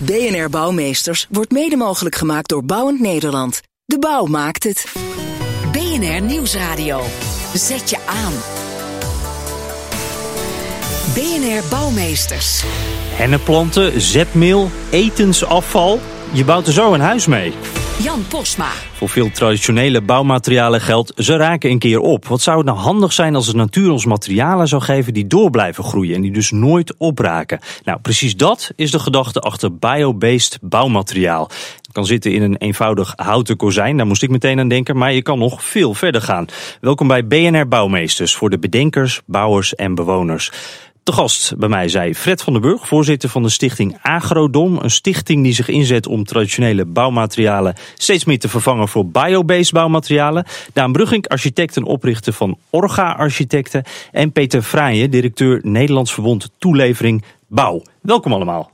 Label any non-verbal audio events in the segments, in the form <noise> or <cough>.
BNR Bouwmeesters wordt mede mogelijk gemaakt door Bouwend Nederland. De bouw maakt het. BNR Nieuwsradio. Zet je aan. BNR Bouwmeesters. Henneplanten, zetmeel, etensafval. Je bouwt er zo een huis mee. Jan Posma. Voor veel traditionele bouwmaterialen geldt, ze raken een keer op. Wat zou het nou handig zijn als de natuur ons materialen zou geven die door blijven groeien en die dus nooit opraken? Nou, precies dat is de gedachte achter biobased bouwmateriaal. Kan zitten in een eenvoudig houten kozijn, daar moest ik meteen aan denken, maar je kan nog veel verder gaan. Welkom bij BNR Bouwmeesters voor de bedenkers, bouwers en bewoners. Te gast bij mij zei Fred van den Burg, voorzitter van de stichting Agrodom. Een stichting die zich inzet om traditionele bouwmaterialen steeds meer te vervangen voor biobased bouwmaterialen. Daan Brugging, architect en oprichter van Orga Architecten. En Peter Fraaien, directeur Nederlands Verbond Toelevering Bouw. Welkom allemaal.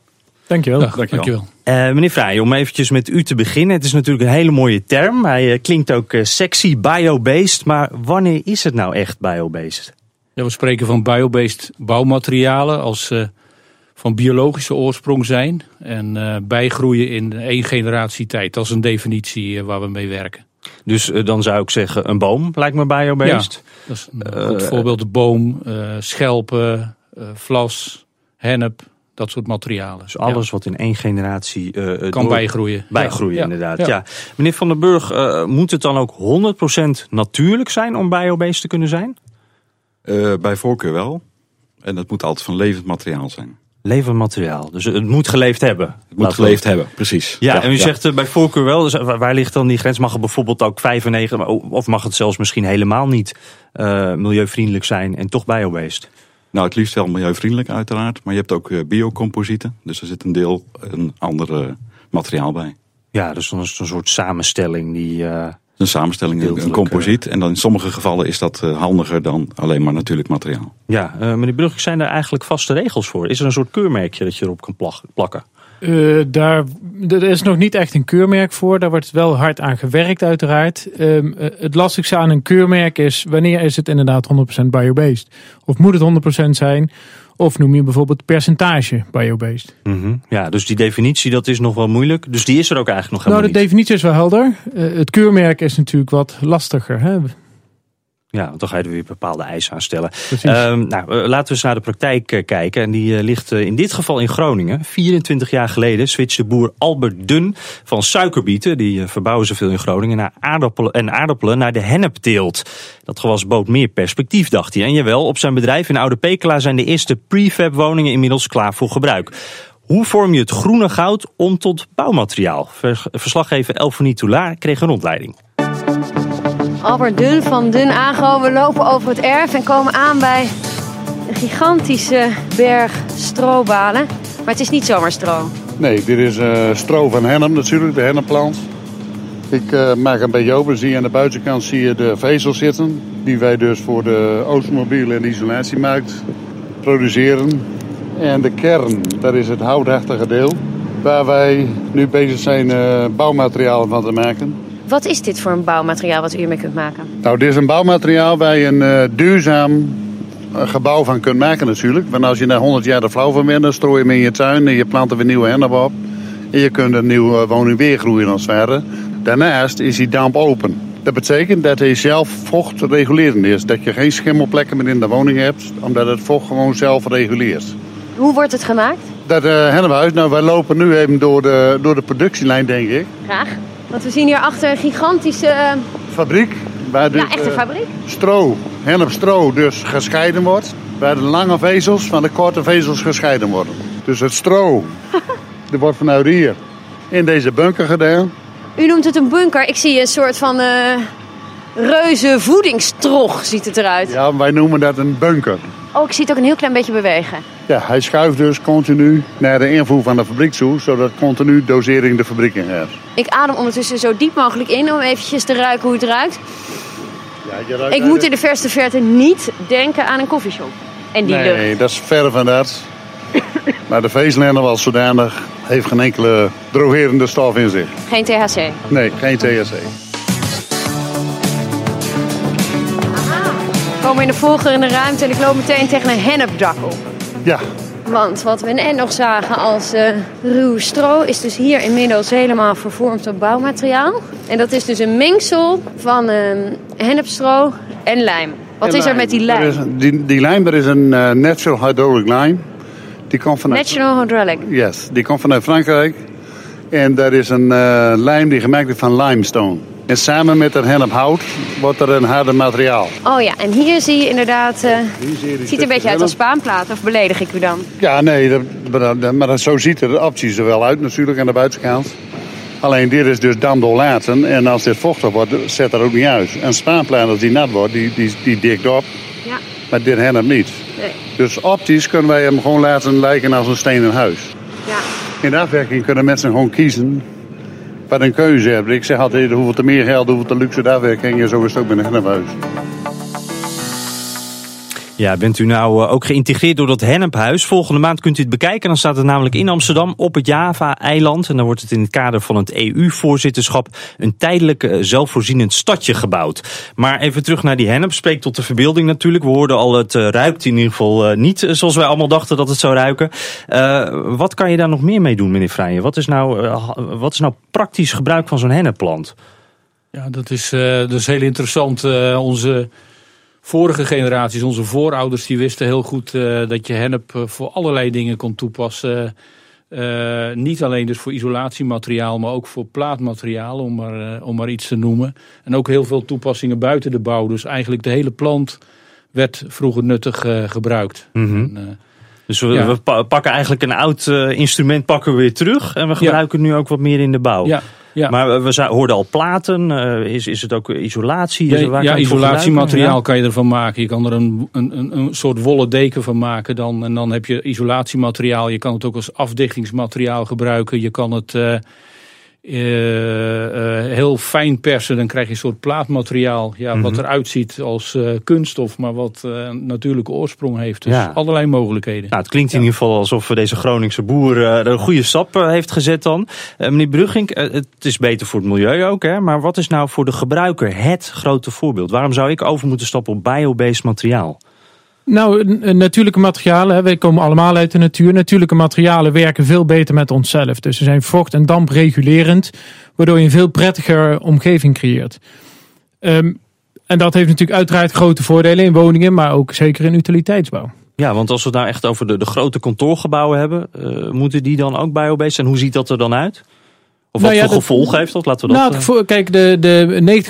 Dankjewel. Dag, dankjewel. Uh, meneer Fraaien, om eventjes met u te beginnen. Het is natuurlijk een hele mooie term. Hij uh, klinkt ook uh, sexy, biobased. Maar wanneer is het nou echt biobased? Ja, we spreken van biobased bouwmaterialen als ze van biologische oorsprong zijn en uh, bijgroeien in één generatie tijd. Dat is een definitie uh, waar we mee werken. Dus uh, dan zou ik zeggen een boom lijkt me biobased. Ja, dat is een goed voorbeeld. De boom, schelpen, vlas, hennep, dat soort materialen. Dus alles ja. wat in één generatie kan door... bijgroeien. Bijgroeien, ja. inderdaad. Ja. ja. Meneer Van den Burg, moet het dan ook 100% natuurlijk zijn om biobased te kunnen zijn? Uh, bij voorkeur wel. En het moet altijd van levend materiaal zijn. Levend materiaal. Dus het moet geleefd hebben. Het moet geleefd we... hebben, precies. Ja, ja en u ja. zegt uh, bij voorkeur wel. Dus waar ligt dan die grens? Mag het bijvoorbeeld ook 95, of mag het zelfs misschien helemaal niet uh, milieuvriendelijk zijn en toch biobased? Nou, het liefst wel milieuvriendelijk uiteraard. Maar je hebt ook biocomposieten. Dus er zit een deel een ander materiaal bij. Ja, dus dan is het een soort samenstelling die een samenstelling, een composiet. En dan in sommige gevallen is dat uh, handiger dan alleen maar natuurlijk materiaal. Ja, uh, meneer Brugge, zijn er eigenlijk vaste regels voor? Is er een soort keurmerkje dat je erop kan plakken? Uh, daar er is nog niet echt een keurmerk voor. Daar wordt wel hard aan gewerkt uiteraard. Um, het lastigste aan een keurmerk is wanneer is het inderdaad 100% biobased? Of moet het 100% zijn? Of noem je bijvoorbeeld percentage biobased. Mm -hmm. Ja, dus die definitie dat is nog wel moeilijk. Dus die is er ook eigenlijk nog helemaal niet. Nou, de definitie is wel helder. Uh, het keurmerk is natuurlijk wat lastiger. Hè? Ja, want dan ga je er weer bepaalde eisen aan stellen. Um, nou, uh, laten we eens naar de praktijk uh, kijken. En die uh, ligt in dit geval in Groningen. 24 jaar geleden switchte boer Albert Dun van suikerbieten, die verbouwen ze veel in Groningen, naar aardappelen en aardappelen naar de hennepteelt. Dat gewas bood meer perspectief, dacht hij. En jawel, op zijn bedrijf in Oude Pekela zijn de eerste prefab woningen inmiddels klaar voor gebruik. Hoe vorm je het groene goud om tot bouwmateriaal? Verslaggever Elfonie Toulaar kreeg een rondleiding. Albert Dun van Dun Agro. We lopen over het erf en komen aan bij een gigantische berg strobalen. Maar het is niet zomaar stro. Nee, dit is uh, stro van hennep natuurlijk, de hennepplant. Ik uh, maak een beetje open, zie je aan de buitenkant zie je de vezels zitten. Die wij dus voor de automobiel en isolatiemarkt produceren. En de kern, dat is het houtachtige deel. Waar wij nu bezig zijn uh, bouwmaterialen van te maken. Wat is dit voor een bouwmateriaal wat u hiermee kunt maken? Nou, dit is een bouwmateriaal waar je een uh, duurzaam gebouw van kunt maken natuurlijk. Want als je na 100 jaar er flauw van bent, dan strooi je hem in je tuin en je plant er weer nieuwe hennep op. En je kunt een nieuwe woning weer groeien als het ware. Daarnaast is die damp open. Dat betekent dat hij zelf vochtregulerend is. Dat je geen schimmelplekken meer in de woning hebt, omdat het vocht gewoon zelf reguleert. Hoe wordt het gemaakt? Dat uh, hennephuis, nou wij lopen nu even door de, door de productielijn denk ik. Graag. Want we zien hier achter een gigantische... Uh... Fabriek. Waar de, ja, echt een fabriek. Stro, hennepstro dus gescheiden wordt. Waar de lange vezels van de korte vezels gescheiden worden. Dus het stro, dat <laughs> wordt vanuit hier in deze bunker gedaan. U noemt het een bunker. Ik zie een soort van uh, reuze voedingstrog ziet het eruit. Ja, wij noemen dat een bunker. Oh, ik zie het ook een heel klein beetje bewegen. Ja, hij schuift dus continu naar de invoer van de fabriek toe, zodat continu dosering de fabriek in gaat. Ik adem ondertussen zo diep mogelijk in om eventjes te ruiken hoe het ruikt. Ja, je ruikt Ik moet in de verste verte niet denken aan een koffieshop. En die lucht. Nee, dat is ver van dat. <laughs> maar de vezelender als zodanig heeft geen enkele drogerende stof in zich. Geen THC. Nee, geen THC. We komen in de volgende ruimte en ik loop meteen tegen een hennepdak op. Ja, Want wat we net nog zagen als eh, ruw stro is dus hier inmiddels helemaal vervormd tot bouwmateriaal. En dat is dus een mengsel van ehm hennepstro en lijm. Wat En is er met die lijm? is, die, die lijm er is een eh, natural hydraulic lime. Die komt vanuit, National Hydraulic. yes, die komt vanuit Frankrijk. En daar is een eh, lijm die gemaakt is van limestone. En samen met het hennephout wordt er een harder materiaal. Oh ja, en hier zie je inderdaad... eh, Hier zie je die het ziet er een beetje uit als spaanplaat, of beledig ik u dan? Ja, nee, dat, maar, dat- zo ziet er de opties er wel uit natuurlijk aan de buitenkant. Alleen dit is dus dan doorlaten en als dit vochtig wordt, zet dat ook niet uit. Een spaanplaat als die nat wordt, die, die, die dikt op, Ja, maar dit hennep niet. nee. Dus optisch kunnen wij hem gewoon laten lijken als een stenen huis. Ja. In de afwerking kunnen mensen gewoon kiezen wat een keuze hebben. Ik zeg altijd, hoeveel te meer geld, hoeveel te luxe de afwerking. En zo is het ook met een hennephuis. Ja, bent u nou eh, ook geïntegreerd door dat Hennephuis? Volgende maand kunt u het bekijken. Dan staat het namelijk in Amsterdam op het Java-eiland. En dan wordt het in het kader van het EU-voorzitterschap een tijdelijk eh, zelfvoorzienend stadje gebouwd. Maar even terug naar die hennep. Spreekt tot de verbeelding natuurlijk. We hoorden al, het eh, ruikt in ieder geval niet zoals wij allemaal dachten dat het zou ruiken. Wat kan je daar nog meer mee doen, meneer Vrijen? Wat is nou, wat is nou praktisch gebruik van zo'n hennepplant? Ja, dat is, is heel interessant. Onze vorige generaties, onze voorouders, die wisten heel goed eh, dat je hennep eh, voor allerlei dingen kon toepassen. Eh, niet alleen dus voor isolatiemateriaal, maar ook voor plaatmateriaal, om maar, om maar iets te noemen. En ook heel veel toepassingen buiten de bouw. Dus eigenlijk de hele plant werd vroeger nuttig gebruikt. En, eh, Dus we, Ja. we pa- pakken eigenlijk een oud instrument pakken we weer terug. En we gebruiken het nu ook wat meer in de bouw. ja, ja. Maar we, hoorden al platen. eh, is, is het ook isolatie? Is Ja, waar ja isolatiemateriaal kan je ervan maken. Je kan er een, een, een, een soort wollen deken van maken. Dan, en dan heb je isolatiemateriaal. Je kan het ook als afdichtingsmateriaal gebruiken. Je kan het eh, heel fijn persen. Dan krijg je een soort plaatmateriaal. Ja, Wat Mhm. eruit ziet als eh, kunststof. Maar wat eh, een natuurlijke oorsprong heeft. Dus Ja. allerlei mogelijkheden. Nou, het klinkt in Ja. ieder geval alsof deze Groningse boer eh, er een goede stap eh, heeft gezet dan. Eh, meneer Brugging, eh, het is beter voor het milieu ook. Hè? Maar wat is nou voor de gebruiker het grote voorbeeld? Waarom zou ik over moeten stappen op biobased materiaal? Nou, natuurlijke materialen, wij komen allemaal uit de natuur. Natuurlijke materialen werken veel beter met onszelf. Dus ze zijn vocht- en dampregulerend, waardoor je een veel prettiger omgeving creëert. Ehm, en dat heeft natuurlijk uiteraard grote voordelen in woningen, maar ook zeker in utiliteitsbouw. Ja, want als we het nou echt over de, de grote kantoorgebouwen hebben, eh, moeten die dan ook biobased zijn? Hoe ziet dat er dan uit? Of wat Nou ja, voor dat- gevolgen heeft dat? Laten we dat... Nou, eh, kijk, de, de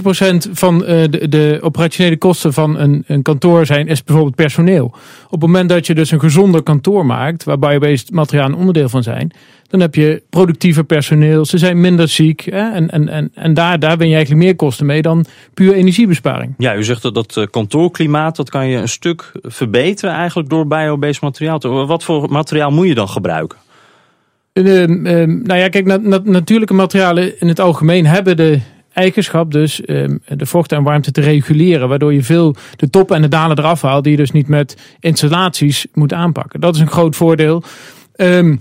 90% van eh, de, de operationele kosten van een, een kantoor zijn, is bijvoorbeeld personeel. Op het moment dat je dus een gezonder kantoor maakt, waar biobased materialen een onderdeel van zijn, dan heb je productiever personeel, ze zijn minder ziek. Hè, en en, en, en daar, daar win je eigenlijk meer kosten mee dan puur energiebesparing. Ja, u zegt dat dat eh, kantoorklimaat, dat kan je een stuk verbeteren eigenlijk door biobased materiaal. te- Wat voor materiaal moet je dan gebruiken? Ehm, nou ja, kijk, na- na- natuurlijke materialen in het algemeen hebben de eigenschap dus ehm, de vocht en warmte te reguleren. Waardoor je veel de toppen en de dalen eraf haalt die je dus niet met installaties moet aanpakken. Dat is een groot voordeel. Ehm,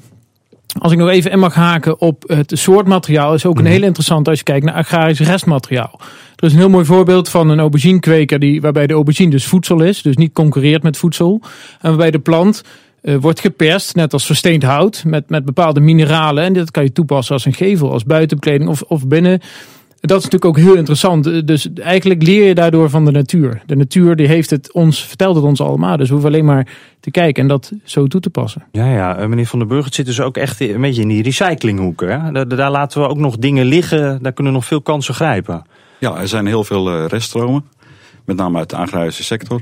als ik nog even in mag haken op het soort materiaal, is ook een heel interessant als je kijkt naar agrarisch restmateriaal. Er is een heel mooi voorbeeld van een auberginekweker die, waarbij de aubergine dus voedsel is, dus niet concurreert met voedsel. En waarbij de plant eh, wordt geperst, net als versteend hout, met, met bepaalde mineralen. En dat kan je toepassen als een gevel, als buitenbekleding of, of binnen. Dat is natuurlijk ook heel interessant. Eh, Dus eigenlijk leer je daardoor van de natuur. De natuur die heeft het ons, vertelt het ons allemaal. Dus we hoeven alleen maar te kijken en dat zo toe te passen. Ja, ja, eh, meneer Van den Burg, het zit dus ook echt een beetje in die recyclinghoeken. Hè? Daar, daar laten we ook nog dingen liggen, daar kunnen nog veel kansen grijpen. Ja, er zijn heel veel eh, reststromen. Met name uit de agrarische sector.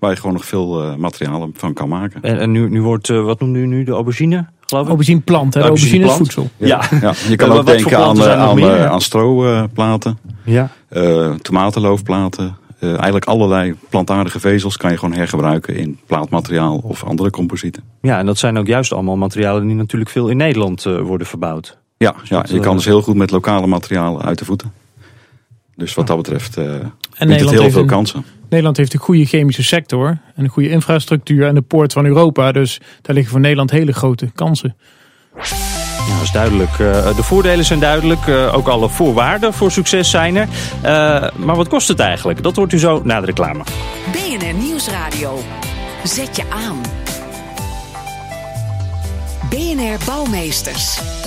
Waar je gewoon nog veel eh, materialen van kan maken. En, en nu, nu wordt, eh, wat noemde u nu, de aubergine, geloof ik? Aubergine plant, hè? Aubergine is voedsel. Ja. Ja, <laughs> je kan ook denken aan, eh, aan, meer? eh, aan stroplaten, Ja. eh tomatenloofplaten, eh, eigenlijk allerlei plantaardige vezels kan je gewoon hergebruiken in plaatmateriaal of andere composieten. Ja, en dat zijn ook juist allemaal materialen die natuurlijk veel in Nederland eh, worden verbouwd. Ja, ja dat, je kan dus heel goed met lokale materialen uit de voeten. Dus wat dat betreft eh biedt het Nederland heel veel een- kansen. Nederland heeft een goede chemische sector en een goede infrastructuur en de poort van Europa. Dus daar liggen voor Nederland hele grote kansen. Ja, dat is duidelijk. Eh, de voordelen zijn duidelijk. Eh, ook alle voorwaarden voor succes zijn er. Eh, maar wat kost het eigenlijk? Dat hoort u zo na de reclame. BNR Nieuwsradio. Zet je aan. BNR Bouwmeesters.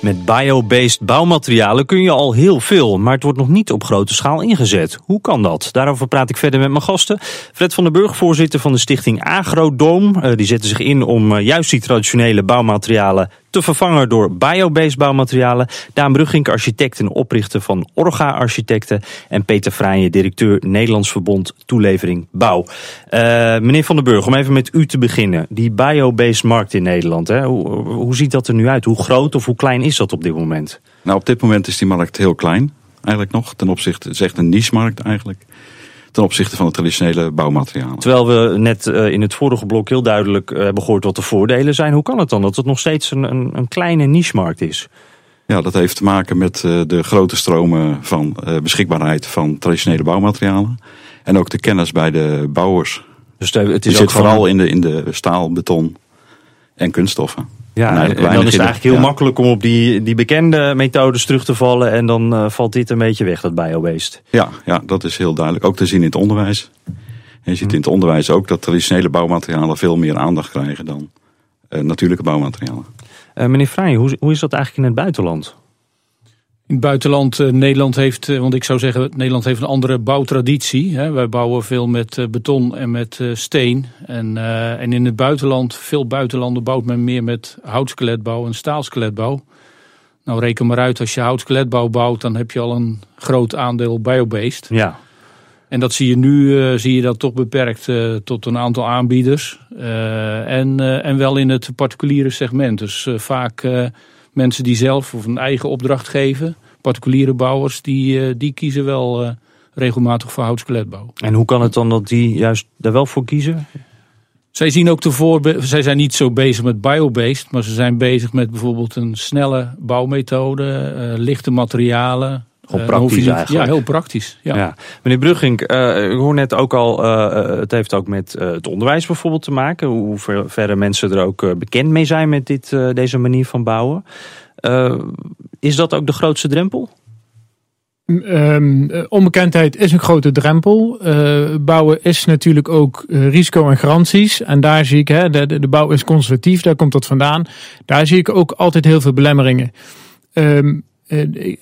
Met biobased bouwmaterialen kun je al heel veel, maar het wordt nog niet op grote schaal ingezet. Hoe kan dat? Daarover praat ik verder met mijn gasten. Fred van den Burg, voorzitter van de stichting Agrodoom. Eh, die zetten zich in om eh, juist die traditionele bouwmaterialen te vervangen door biobased bouwmaterialen. Daan Brugink, architect en oprichter van Orga Architecten. En Peter Vrijen, directeur Nederlands Verbond Toelevering Bouw. Eh, meneer van den Burg, om even met u te beginnen. Die biobased markt in Nederland, hè? Hoe, hoe ziet dat er nu uit? Hoe groot of hoe klein is dat op dit moment? Nou, op dit moment is die markt heel klein, eigenlijk nog. Ten opzichte, het is echt een niche-markt eigenlijk. Ten opzichte van de traditionele bouwmaterialen. Terwijl we net eh, in het vorige blok heel duidelijk eh, hebben gehoord wat de voordelen zijn. Hoe kan het dan dat het nog steeds een, een, een kleine niche-markt is? Ja, dat heeft te maken met eh, de grote stromen van beschikbaarheid van traditionele bouwmaterialen. En ook de kennis bij de bouwers. Dus het is zit ook gewoon- vooral in de, in de staal, beton en kunststoffen. Ja, en, en dan is het eigenlijk heel ja. makkelijk om op die, die bekende methodes terug te vallen. En dan eh, valt dit een beetje weg, dat biobased. Ja, ja, dat is heel duidelijk. Ook te zien in het onderwijs. En je ziet in het onderwijs ook dat traditionele bouwmaterialen veel meer aandacht krijgen dan eh, natuurlijke bouwmaterialen. Eh, meneer Fraaien, hoe, hoe is dat eigenlijk in het buitenland? In het buitenland, eh, Nederland heeft, eh, want ik zou zeggen, Nederland heeft een andere bouwtraditie. Hè. Wij bouwen veel met eh, beton en met steen. En, en in het buitenland, veel buitenlanden bouwt men meer met houtskeletbouw en staalskeletbouw. Nou, reken maar uit, als je houtskeletbouw bouwt, dan heb je al een groot aandeel biobased. Ja. En dat zie je nu, zie je dat toch beperkt tot een aantal aanbieders. En, en wel in het particuliere segment. Dus vaak mensen die zelf of een eigen opdracht geven, particuliere bouwers, die, eh, die kiezen wel eh, regelmatig voor houtskeletbouw. En hoe kan het dan dat die juist daar wel voor kiezen? Zij zien ook de voorbe- zij zijn niet zo bezig met biobased, maar ze zijn bezig met bijvoorbeeld een snelle bouwmethode, eh, lichte materialen. Gewoon Eh, praktisch niet- eigenlijk. Ja, heel praktisch. Ja. Ja. Meneer Brugging, eh, ik hoor net ook al, eh, het heeft ook met het onderwijs bijvoorbeeld te maken. Hoe ver, verre mensen er ook bekend mee zijn met dit, deze manier van bouwen. Eh, is dat ook de grootste drempel? Ehm, eh, onbekendheid is een grote drempel. Eh, bouwen is natuurlijk ook risico en garanties. En daar zie ik, hè, de, de, bouw is conservatief, daar komt dat vandaan. Daar zie ik ook altijd heel veel belemmeringen. Ehm, eh, ik-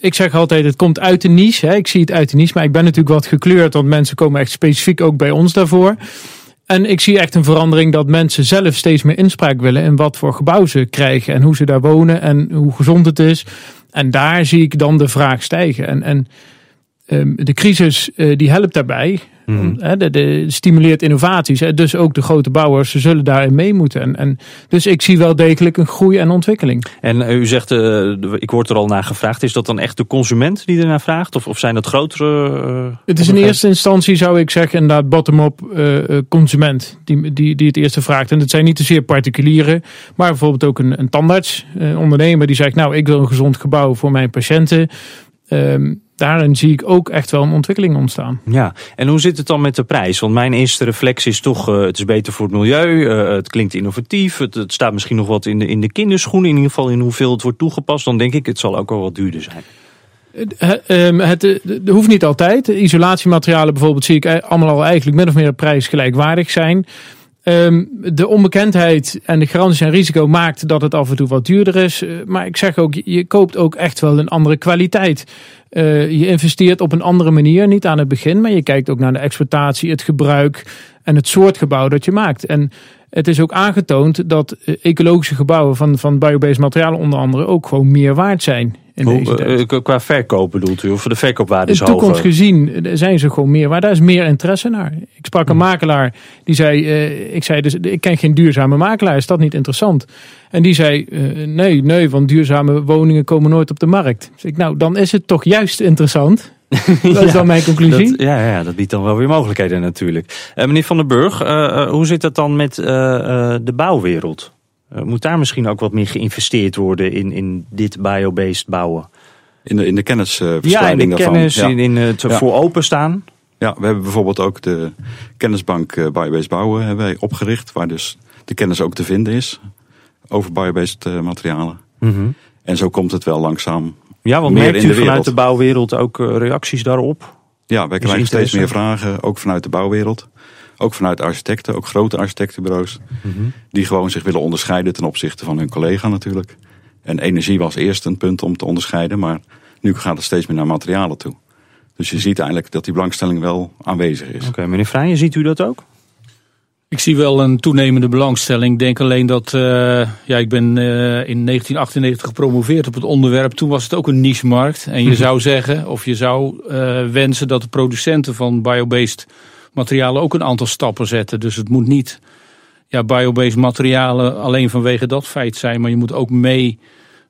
ik zeg altijd, het komt uit de niche. Hè. Ik zie het uit de niche, maar ik ben natuurlijk wat gekleurd, want mensen komen echt specifiek ook bij ons daarvoor. En ik zie echt een verandering dat mensen zelf steeds meer inspraak willen in wat voor gebouw ze krijgen en hoe ze daar wonen en hoe gezond het is. En daar zie ik dan de vraag stijgen. En, en ehm, de crisis eh, die helpt daarbij. Hè, de, de stimuleert innovaties. Hè, dus ook de grote bouwers ze zullen daarin mee moeten. En, en, dus ik zie wel degelijk een groei en ontwikkeling. En eh, u zegt, eh, ik word er al naar gevraagd. Is dat dan echt de consument die ernaar vraagt? Of, of zijn dat grotere... eh, Het is in eerste instantie, zou ik zeggen, inderdaad bottom-up consument die, die, die het eerste vraagt. En dat zijn niet zozeer particulieren, maar bijvoorbeeld ook een, een tandarts, een ondernemer die zegt, nou, ik wil een gezond gebouw voor mijn patiënten. Ehm, daarin zie ik ook echt wel een ontwikkeling ontstaan. Ja, en hoe zit het dan met de prijs? Want mijn eerste reflex is toch, eh, het is beter voor het milieu, eh, het klinkt innovatief, het, het staat misschien nog wat in de, in de kinderschoenen, in ieder geval in hoeveel het wordt toegepast. Dan denk ik, het zal ook wel wat duurder zijn. Ehm, het eh, d- hoeft niet altijd. Isolatiematerialen bijvoorbeeld zie ik allemaal al eigenlijk min of meer prijs gelijkwaardig zijn. Ehm, de onbekendheid en de garanties en risico maakt dat het af en toe wat duurder is. Eh, maar ik zeg ook, je- koopt ook echt wel een andere kwaliteit. Eh, je investeert op een andere manier, niet aan het begin, maar je kijkt ook naar de exploitatie, het gebruik en het soort gebouw dat je maakt. En het is ook aangetoond dat eh, ecologische gebouwen van, van biobased materialen onder andere ook gewoon meer waard zijn. In deze Hoe, tijd. eh, qua verkoop bedoelt u? Of de verkoopwaarde is In de toekomst gezien eh, zijn ze gewoon meer. Maar daar is meer interesse naar. Ik sprak een makelaar die zei: eh, Ik zei dus, ik ken geen duurzame makelaar. Is dat niet interessant? En die zei: Nee, nee, want duurzame woningen komen nooit op de markt. Dus ik, nou, dan is het toch juist interessant. <laughs> Dat is dan mijn conclusie. Dat, ja, ja, dat biedt dan wel weer mogelijkheden natuurlijk. Uh, meneer Van den Burg, hoe zit dat dan met de bouwwereld? Moet daar misschien ook wat meer geïnvesteerd worden in, in dit biobased bouwen? In de, in de kennisverspreiding ja, in de kennis, in, in het ja. voor openstaan. Ja, we hebben bijvoorbeeld ook de kennisbank biobased bouwen hebben wij opgericht. Waar dus de kennis ook te vinden is over biobased materialen. Mm -hmm. En zo komt het wel langzaam ja, want merkt u vanuit de bouwwereld ook eh, reacties daarop? Ja, wij krijgen steeds meer vragen, ook vanuit de bouwwereld. Ook vanuit architecten, ook grote architectenbureaus. Mhm. Die gewoon zich willen onderscheiden ten opzichte van hun collega natuurlijk. En energie was eerst een punt om te onderscheiden, maar nu gaat het steeds meer naar materialen toe. Dus je ziet eigenlijk dat die belangstelling wel aanwezig is. Oké, meneer Vrijen, ziet u dat ook? Ik zie wel een toenemende belangstelling. Ik denk alleen dat, uh, ja, ik ben uh, in 1998 gepromoveerd op het onderwerp. Toen was het ook een niche-markt. En je zou zeggen, of je zou uh, wensen dat de producenten van biobased materialen ook een aantal stappen zetten. Dus het moet niet ja, biobased materialen alleen vanwege dat feit zijn. Maar je moet ook mee,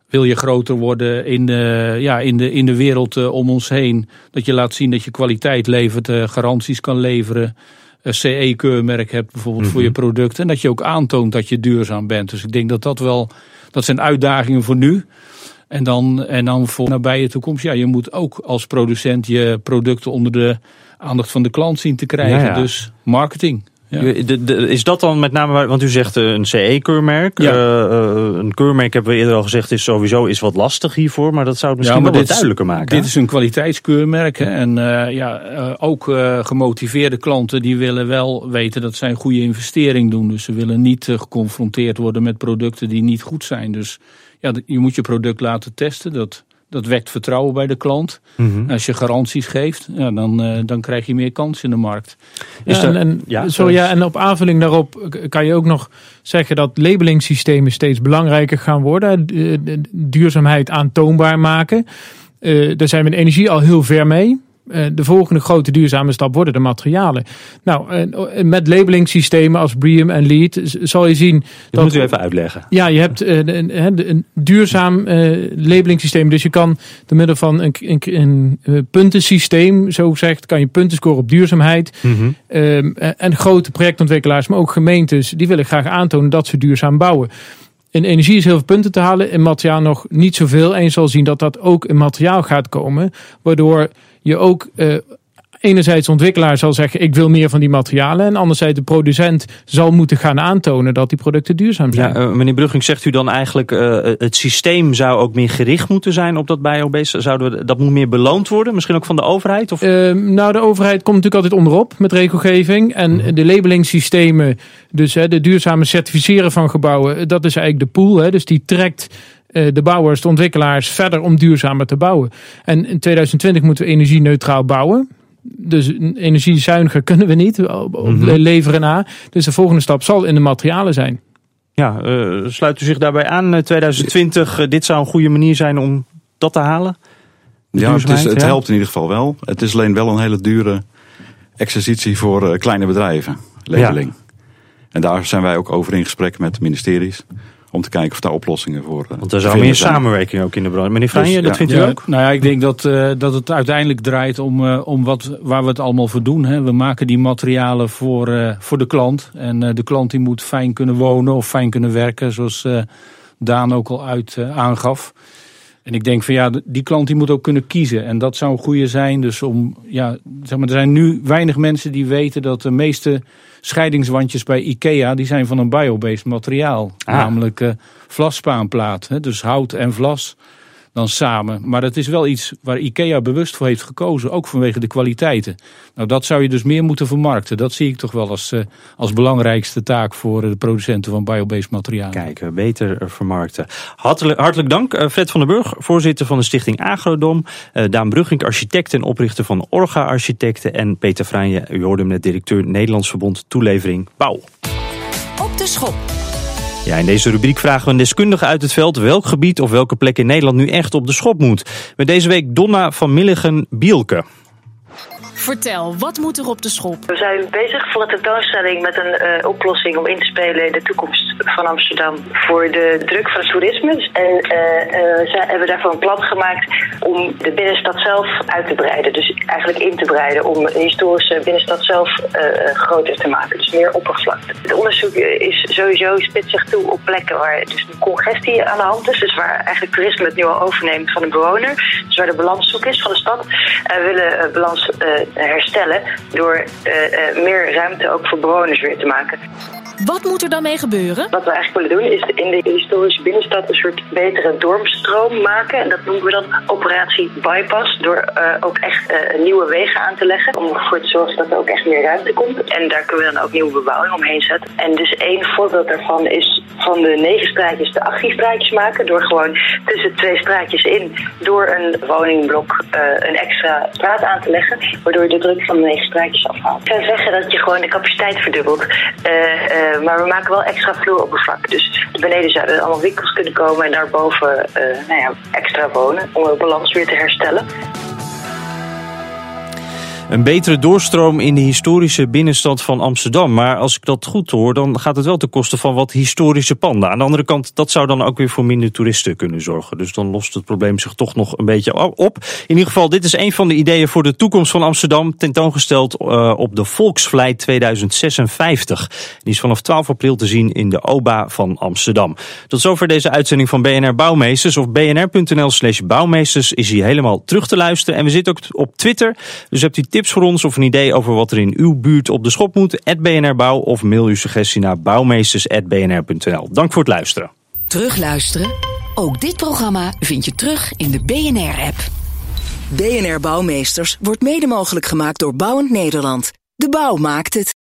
wil je groter worden in de, ja, in de, in de wereld om ons heen. Dat je laat zien dat je kwaliteit levert, garanties kan leveren. CE-keurmerk hebt bijvoorbeeld voor je mhm. product. En dat je ook aantoont dat je duurzaam bent. Dus ik denk dat dat wel, dat zijn uitdagingen voor nu. En dan, en dan voor nabije toekomst, ja, je moet ook als producent je producten onder de aandacht van de klant zien te krijgen. Dus marketing. Ja. is dat dan met name, want u zegt een CE-keurmerk. Ja. Uh, een keurmerk hebben we eerder al gezegd is sowieso is wat lastig hiervoor, maar dat zou het misschien ja, wel wat duidelijker maken. Dit is een kwaliteitskeurmerk hè, en uh, ja, uh, ook gemotiveerde klanten die willen wel weten dat zij een goede investering doen. Dus ze willen niet geconfronteerd worden met producten die niet goed zijn. Dus ja, je moet je product laten testen. Dat dat wekt vertrouwen bij de klant. Mhm. Als je garanties geeft, ja, dan, uh, dan krijg je meer kans in de markt. Ja, en, en, ja, zo, ja, en op aanvulling daarop kan je ook nog zeggen dat labelingssystemen steeds belangrijker gaan worden. Duurzaamheid aantoonbaar maken. Uh, daar zijn we in energie al heel ver mee. Eh, de volgende grote duurzame stap worden de materialen. Nou, uh, met labelingssystemen als BREEAM en LEED zal je zien. Dat, dat moet u even uitleggen. Ja, je hebt uh, een, een, duurzaam labelingssysteem. Dus je kan door middel van een, een, een puntensysteem, zo gezegd, kan je punten scoren op duurzaamheid. Mm en grote projectontwikkelaars, maar ook gemeentes, die willen graag aantonen dat ze duurzaam bouwen. In energie is heel veel punten te halen, in materiaal nog niet zoveel. En je zal zien dat dat ook in materiaal gaat komen, waardoor je ook uh, enerzijds ontwikkelaar zal zeggen ik wil meer van die materialen. En anderzijds de producent zal moeten gaan aantonen dat die producten duurzaam zijn. Ja, uh, meneer Brugging, zegt u dan eigenlijk uh, het systeem zou ook meer gericht moeten zijn op dat biobased? Zouden we, dat moet meer beloond worden? Misschien ook van de overheid? Of? Uh, nou, de overheid komt natuurlijk altijd onderop met regelgeving. En mm. de labelingssystemen, dus de duurzame certificeren van gebouwen, dat is eigenlijk de pool. Hè, dus die trekt eh, de bouwers, de ontwikkelaars verder om duurzamer te bouwen. En in 2020 moeten we energie-neutraal bouwen. Dus energiezuiniger kunnen we niet mm leveren na. Dus de volgende stap zal in de materialen zijn. Ja, uh, sluit u zich daarbij aan? 2020, uh, dit zou een goede manier zijn om dat te halen? Ja, het, is, het helpt in ieder geval wel. Het is alleen wel een hele dure exercitie voor kleine bedrijven, labeling. En daar zijn wij ook over in gesprek met ministeries. Om te kijken of daar oplossingen voor uh, Want er zou meer samenwerking ook in de branche. Meneer Franje, dus, dat vindt u ook? Nou ja, ik denk dat, uh, dat het uiteindelijk draait om, uh, om wat, waar we het allemaal voor doen. Hè. We maken die materialen voor, voor de klant. En de klant die moet fijn kunnen wonen of fijn kunnen werken, zoals Daan ook al uit aangaf. En ik denk van ja, die klant die moet ook kunnen kiezen. En dat zou een goede zijn. Dus om, ja, zeg maar, er zijn nu weinig mensen die weten dat de meeste scheidingswandjes bij IKEA, die zijn van een biobased materiaal. Ah. Namelijk uh, vlasspaanplaat. Hè, dus hout en vlas dan samen. Maar het is wel iets waar IKEA bewust voor heeft gekozen, ook vanwege de kwaliteiten. Nou, dat zou je dus meer moeten vermarkten. Dat zie ik toch wel als, uh, als belangrijkste taak voor de producenten van biobased materialen. Kijk, beter vermarkten. Hartelijk, hartelijk dank, Fred van der Burg, voorzitter van de stichting Agrodom. Uh, Daan Brugging, architect en oprichter van Orga Architecten. En Peter Franje, u hoorde hem net directeur Nederlands Verbond Toelevering Bouw. Op de schop. Ja, in deze rubriek vragen we een deskundige uit het veld welk gebied of welke plek in Nederland nu echt op de schop moet. Met deze week Donna van Milligen-Bielke. Vertel, wat moet er op de schop? We zijn bezig voor een tentoonstelling met een uh, oplossing om in te spelen in de toekomst van Amsterdam voor de druk van het toerisme. En uh, hebben daarvoor een plan gemaakt om de binnenstad zelf uit te breiden. Dus eigenlijk in te breiden om de historische binnenstad zelf groter te maken. Dus meer oppervlakte. Het onderzoek is sowieso spitst zich toe op plekken waar dus een congestie aan de hand is. Dus waar eigenlijk toerisme het nu al overneemt van de bewoner. Dus waar de balans zoek is van de stad. En we willen balans herstellen door meer ruimte ook voor bewoners weer te maken. Wat moet er dan mee gebeuren? Wat we eigenlijk willen doen is in de historische binnenstad een soort betere dorpsstroom maken. En dat noemen we dan operatie bypass. Door uh, ook echt uh, nieuwe wegen aan te leggen. Om ervoor te zorgen dat er ook echt meer ruimte komt. En daar kunnen we dan ook nieuwe bebouwing omheen zetten. En dus één voorbeeld daarvan is van de negen straatjes de 18 straatjes maken. Door gewoon tussen twee straatjes in, door een woningblok uh, een extra straat aan te leggen. Waardoor je de druk van de negen straatjes afhaalt. Ik kan zeggen dat je gewoon de capaciteit verdubbelt. Maar we maken wel extra vloeroppervlak. Dus beneden zouden er allemaal winkels kunnen komen en daarboven uh, nou ja, extra wonen. Om de balans weer te herstellen. Een betere doorstroom in de historische binnenstad van Amsterdam. Maar als ik dat goed hoor, dan gaat het wel ten koste van wat historische panden. Aan de andere kant, dat zou dan ook weer voor minder toeristen kunnen zorgen. Dus dan lost het probleem zich toch nog een beetje op. In ieder geval, dit is een van de ideeën voor de toekomst van Amsterdam. Tentoongesteld uh, op de Volksvlijt 2056. Die is vanaf 12 april te zien in de OBA van Amsterdam. Tot zover deze uitzending van BNR Bouwmeesters. Of bnr.nl slash bouwmeesters is hier helemaal terug te luisteren. En we zitten ook op Twitter. Dus hebt u tips voor ons of een idee over wat er in uw buurt op de schop moet? BNR Bouw of mail uw suggestie naar bouwmeesters.bnr.nl. Dank voor het luisteren. Terugluisteren? Ook dit programma vind je terug in de BNR-app. BNR Bouwmeesters wordt mede mogelijk gemaakt door Bouwend Nederland. De bouw maakt het.